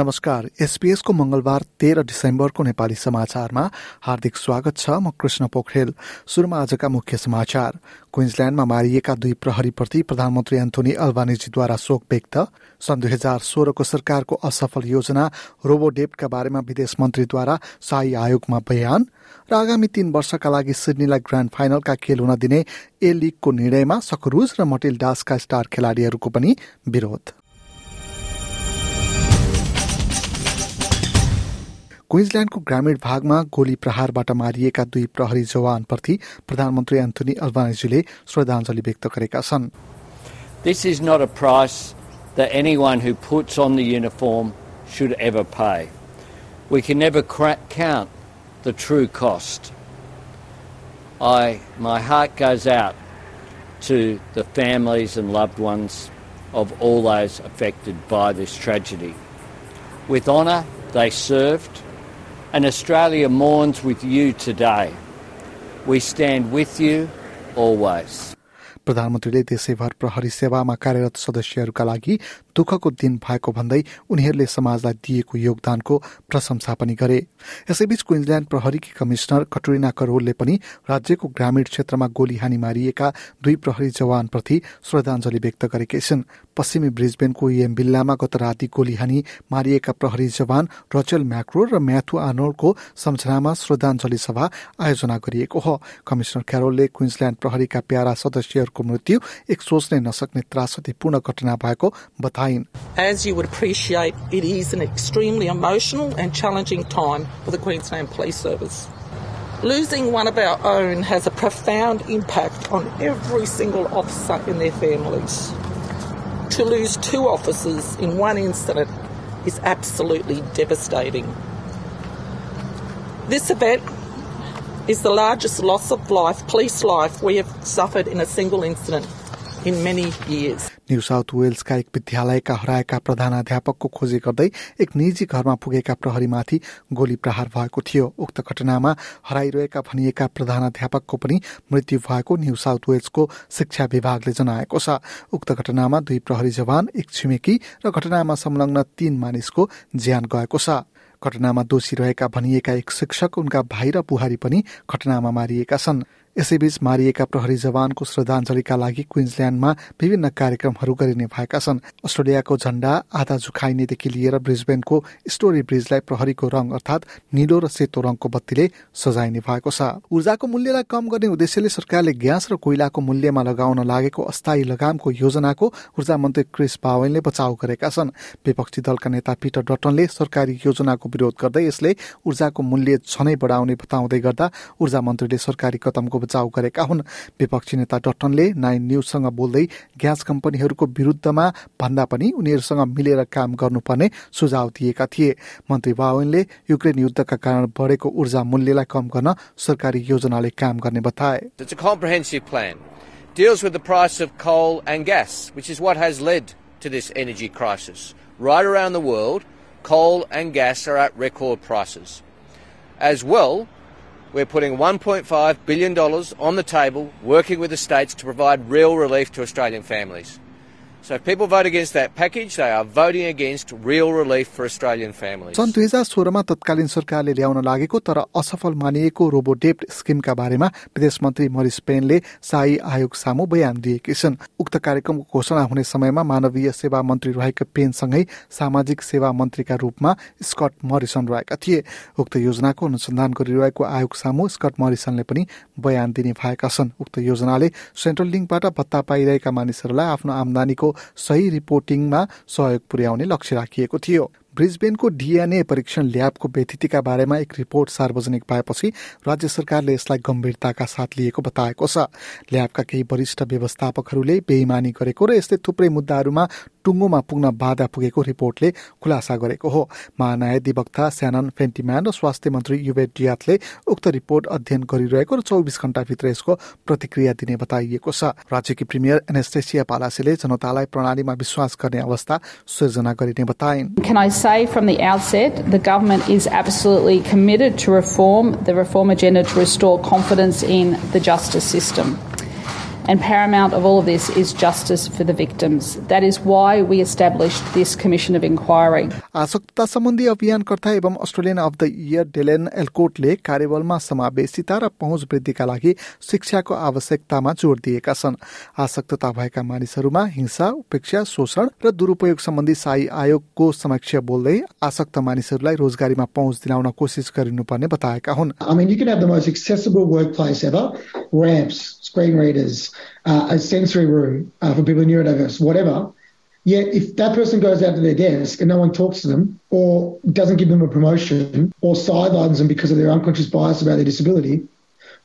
नमस्कार एसपीएसको मंगलबार तेह्र डिसेम्बरको नेपाली समाचारमा हार्दिक स्वागत छ म कृष्ण पोखरेल। सुरुमा आजका मुख्य समाचार। क्विन्सल्याण्डमा मारिएका दुई प्रहरीप्रति प्रधानमन्त्री एन्थोनी अल्बानिजीद्वारा शोक व्यक्त। सन् दुई हजार सोह्रको सरकारको असफल योजना रोबोडेप्टका बारेमा विदेश मन्त्रीद्वारा शाही आयोगमा बयान र आगामी तीन वर्षका लागि सिडनीलाई ग्रान्ड फाइनलका खेल हुन दिने ए लिगको निर्णयमा सकरुज र मटिलडासका स्टार खेलाड़ीहरूको पनि विरोध। क्विन्सल्याण्डको ग्रामीण भागमा गोली प्रहारबाट मारिएका दुई प्रहरी जवानप्रति प्रधानमन्त्री एन्थोनी अल्बानिजीले श्रद्धाञ्जली व्यक्त गरेका छन् This is not a price that anyone who puts on the uniform should ever pay. We can never count the true cost. I, my heart goes out to the families and loved ones of all those affected by this tragedy. With honour, they served and Australia mourns with you today. We stand with you always. प्रधानमन्त्रीले देशैभर प्रहरी सेवामा कार्यरत सदस्यहरूका लागि दुःखको दिन भएको भन्दै उनीहरूले समाजलाई दिएको योगदानको प्रशंसा पनि गरे। यसैबीच क्विन्सल्याण्ड प्रहरीकी कमिश्नर कटरिना करोलले पनि राज्यको ग्रामीण क्षेत्रमा गोली हानी मारिएका दुई प्रहरी जवानप्रति श्रद्धाञ्जली व्यक्त गरेकी छिन्। पश्चिमी ब्रिजबेनको इएम बिल्लामा गत राति गोली हानी मारिएका प्रहरी जवान रचेल म्याक्रो र म्याथु आर्नोल्डको सम्झनामा श्रद्धाञ्जली सभा आयोजना गरिएको हो। कमिश्नर क्यारोलले क्विन्सल्याण्ड प्रहरीका प्यारा सदस्यहरूको मृत्यु एक सोच्नै नसक्ने त्रासदीपूर्ण घटना भएको बताए As you would appreciate, it is an extremely emotional and challenging time for the Queensland Police Service. Losing one of our own has a profound impact on every single officer and their families. To lose two officers in one incident is absolutely devastating. This event is the largest loss of life, police life, we have suffered in a single incident in many years. New south वेल्सका एक विद्यालयका हराएका प्रधानाध्यापकको खोजी गर्दै एक निजी घरमा पुगेका प्रहरीमाथि गोली प्रहार भएको थियो। उक्त घटनामा हराइरहेका भनिएका प्रधानाध्यापकको पनि मृत्यु भएको न्यू साउथ वेल्सको शिक्षा विभागले जनाएको छ। उक्त घटनामा दुई प्रहरी जवान एक छिमेकी र घटनामा संलग्न तीन मानिसको ज्यान गएको छ। घटनामा दोषी रहेका भनिएका एक शिक्षक उनका भाइ र बुहारी पनि घटनामा मारिएका छन्। यसैबीच मारिएका प्रहरी जवानको श्रद्धाञ्जलीका लागि क्विन्सल्याण्डमा विभिन्न कार्यक्रमहरू गरिने भएका छन्। अस्ट्रेलियाको झण्डा आधा झुखाइनेदेखि लिएर ब्रिजबेनको स्टोरी ब्रिजलाई प्रहरीको रङ अर्थात् निलो र सेतो रङको बत्तीले सजाइने भएको छ। ऊर्जाको मूल्यलाई कम गर्ने उद्देश्यले सरकारले ग्यास र कोइलाको मूल्यमा लगाउन लागेको अस्थायी लगामको योजनाको ऊर्जा मन्त्री क्रिस पावेलले बचाउ गरेका छन्। विपक्षी दलका नेता पिटर डटनले सरकारी योजनाको विरोध गर्दै यसले ऊर्जाको मूल्य झनै बढाउने बताउँदै गर्दा ऊर्जा मन्त्रीले सरकारी कदमको बचाउ गरेका हुन् विपक्षी नेता डटनले नाइन न्युजसँग बोल्दै ग्यास कम्पनीहरूको विरुद्धमा भन्दा पनि उनीहरूसँग मिलेर काम गर्नुपर्ने सुझाव दिएका थिए मन्त्री बाहनले युक्रेन युद्धका कारण बढेको ऊर्जा मूल्यलाई कम गर्न सरकारी योजनाले काम गर्ने बताए Deals with the price of coal and gas, which is what has led to this energy crisis. Right around the world, coal and gas are at record prices. As well, we're putting $1.5 billion on the table, working with the states to provide real relief to Australian families. सन् दुई हजार सोह्रमा तत्कालीन सरकारले ल्याउन लागेको तर असफल मानिएको रोबोडेप्ट स्किमका बारेमा विदेश मन्त्री मरिस पेनले शाही आयोग सामु बयान दिएकी छन्। उक्त कार्यक्रमको घोषणा हुने समयमा मानवीय सेवा मन्त्री रहेका पेनसँगै सामाजिक सेवा मन्त्रीका रूपमा स्कट मरिसन रहेका थिए। उक्त योजनाको अनुसन्धान गरिरहेको आयोग सामु स्कट मरिसनले पनि बयान दिने भएका छन्। उक्त योजनाले सेन्ट्रल लिङ्कबाट भत्ता पाइरहेका मानिसहरूलाई आफ्नो आमदानीको सही रिपोर्टिङमा सहयोग पुर्याउने लक्ष्य राखिएको थियो। ब्रिजबेनको डिएनए परीक्षण ल्याबको व्यतिथिका बारेमा एक रिपोर्ट सार्वजनिक भएपछि राज्य सरकारले यसलाई गम्भीरताका साथ लिएको बताएको छ। ल्याबका केही वरिष्ठ व्यवस्थापकहरूले बेइमानी गरेको र यस्तै थुप्रै मुद्दाहरूमा टुङ्गोमा पुग्न बाधा पुगेको रिपोर्टले खुलासा गरेको हो। महान्यायाधिवक्ता स्यानन फेन्टिम्यान र स्वास्थ्य मन्त्री युवेट डियातले उक्त रिपोर्ट अध्ययन गरिरहेको र चौबिस घण्टाभित्र यसको प्रतिक्रिया दिने बताइएको छ। राज्यकी प्रिमियर एनेस्टेसिया पालासेले जनतालाई प्रणालीमा विश्वास गर्ने अवस्था सिर्जना गरिने बताइन्। Say from the outset, the government is absolutely committed to reform, the reform agenda to restore confidence in the justice system. And paramount of all of this is justice for the victims. That is why we established this Commission of Inquiry. आसक्तता सम्बन्धी अभियानकर्ता एवं Australian of the year Dylan एल्कोटले कार्यबलमा समावेशिता र पहुँच वृद्धिका लागि शिक्षाको आवश्यकतामा जोड़ दिएका छन् आसक्तता भएका मानिसहरूमा हिंसा उपेक्षा शोषण र दुरूपयोग सम्बन्धी साई आयोगको समक्ष बोल्दै आसक्त मानिसहरूलाई रोजगारीमा पहुँच दिलाउन कोसिस गरिनुपर्ने बताएका हुन् I mean, you can have the most accessible workplace ever, ramps, screen readers, uh, a sensory room uh, for people neurodiverse, whatever. Yet, if that person goes out to their desk and no one talks to them, or doesn't give them a promotion, or sidelines them because of their unconscious bias about their disability,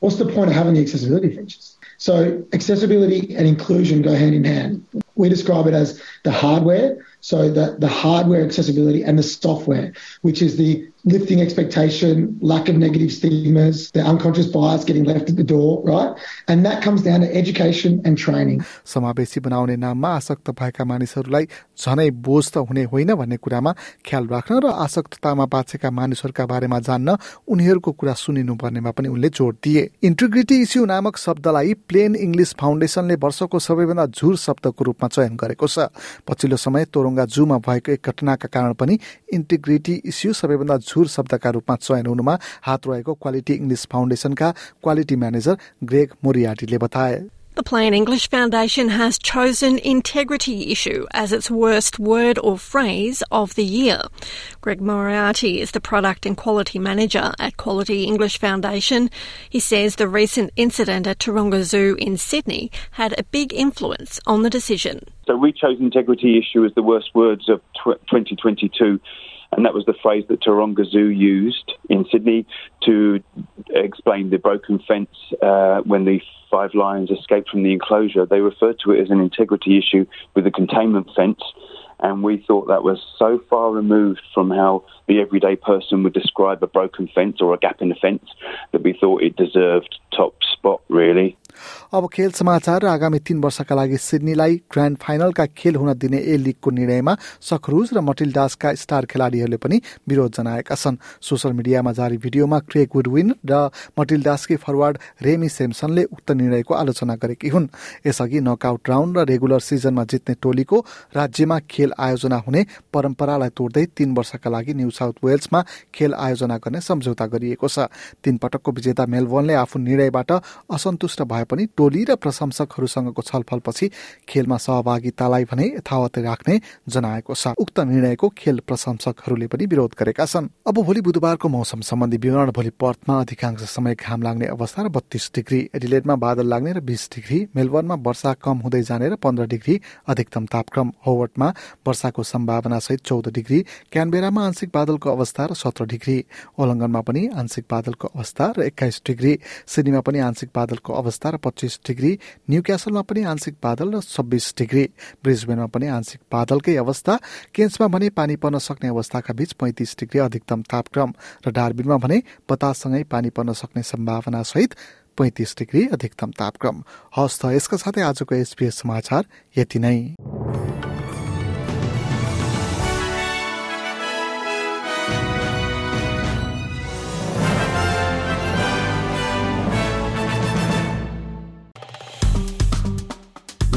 what's the point of having the accessibility features? So, accessibility and inclusion go hand in hand. We describe it as the hardware, so the, the hardware accessibility and the software, which is the lifting expectation, lack of negative stigmas, the unconscious bias getting left at the door, right? And that comes down to education and training. समावेशी बनाउने नाममा आसक्त भएका मानिसहरूलाई झनै बोझ त हुने होइन भन्ने कुरामा ख्याल राख्न र आसक्ततामा बाँचेका मानिसहरूका बारेमा जान्न उनीहरूको कुरा सुनिनु पर्नेमा पनि उनले जोड दिए इन्टिग्रिटी इस्यु नामक शब्दलाई प्लेन इङ्ग्लिस फाउन्डेसनले वर्षको सबैभन्दा झुर शब्दको रूपमा चयन गरेको छ पछिल्लो समय तोरङ्गा जूमा भएको एक घटनाका कारण पनि इन्टिग्रिटी इस्यु सबैभन्दा झुर शब्दका रूपमा चयन हुनुमा हात रहेको क्वालिटी इङ्ग्लिस फाउन्डेसनका क्वालिटी म्यानेजर ग्रेग मोरियाटीले बताए। The Plain English Foundation has chosen integrity issue as its worst word or phrase of the year. Greg Moriarty is the product and quality manager at Quality English Foundation. He says the recent incident at Taronga Zoo in Sydney had a big influence on the decision. So we chose integrity issue as the worst words of 2022 and that was the phrase that Taronga Zoo used in Sydney to the broken fence uh, when the five lions escaped from the enclosure. They referred to it as an integrity issue with a containment fence, and we thought that was so far removed from how the everyday person would describe a broken fence or a gap in the fence that we thought it deserved top spot, really. अब खेल समाचार र आगामी तीन वर्षका लागि सिडनीलाई grand फाइनलका खेल हुन दिने ए लिगको निर्णयमा सखरुज र मटिल्डासका स्टार खेलाडीहरूले पनि विरोध जनाएका छन्। सोसल मिडियामा जारी भिडियोमा क्रेक वुडविन र मटिल्डासकी फरवार्ड रेमी सेम्सनले उक्त निर्णयको आलोचना गरेकी हुन्। यसअघि नकआउट राउन्ड र रेगुलर सिजनमा जित्ने टोलीको राज्यमा खेल आयोजना हुने परम्परालाई तोड्दै तीन वर्षका लागि न्यू साउथ वेल्समा खेल आयोजना गर्ने सम्झौता गरिएको छ। तीन पटकको विजेता मेलबोर्नले आफू निर्णयबाट असन्तुष्ट भए पनि टोली र प्रशंसकहरूसँगको छलफलपछि खेलमा सहभागितालाई भने यथावत राख्ने जनाएको छ। उक्त निर्णयको खेल प्रशंसकहरूले पनि विरोध गरेका छन्। अब भोलि बुधबारको मौसम सम्बन्धी विवरण भोलि पर्थमा अधिकांश समय घाम लाग्ने अवस्था र बत्तीस डिग्री एडिलेडमा बादल लाग्ने र बिस डिग्री मेलबर्नमा वर्षा कम हुँदै जाने र पन्ध्र डिग्री अधिकतम तापक्रम होवर्टमा वर्षाको सम्भावना सहित चौध डिग्री क्यानबेरामा आंशिक बादलको अवस्था र सत्र डिग्री ओलङ्गनमा पनि आंशिक बादलको अवस्था र एक्काइस डिग्री सिडनीमा पनि आंशिक बादलको अवस्था र पच्चिस डिग्री न्यू क्यासलमा पनि आंशिक बादल र छब्बिस डिग्री। ब्रिजबेनमा पनि आंशिक बादलकै अवस्था। केन्समा भने पानी पर्न सक्ने अवस्थाका बीच पैंतिस डिग्री अधिकतम तापक्रम र डार्बिनमा भने बताससँगै पानी पर्न सक्ने सम्भावना सहित पैंतिस डिग्री अधिकतम तापक्रम। हस्त यसका साथै आजको एसपीएस समाचार यति नै।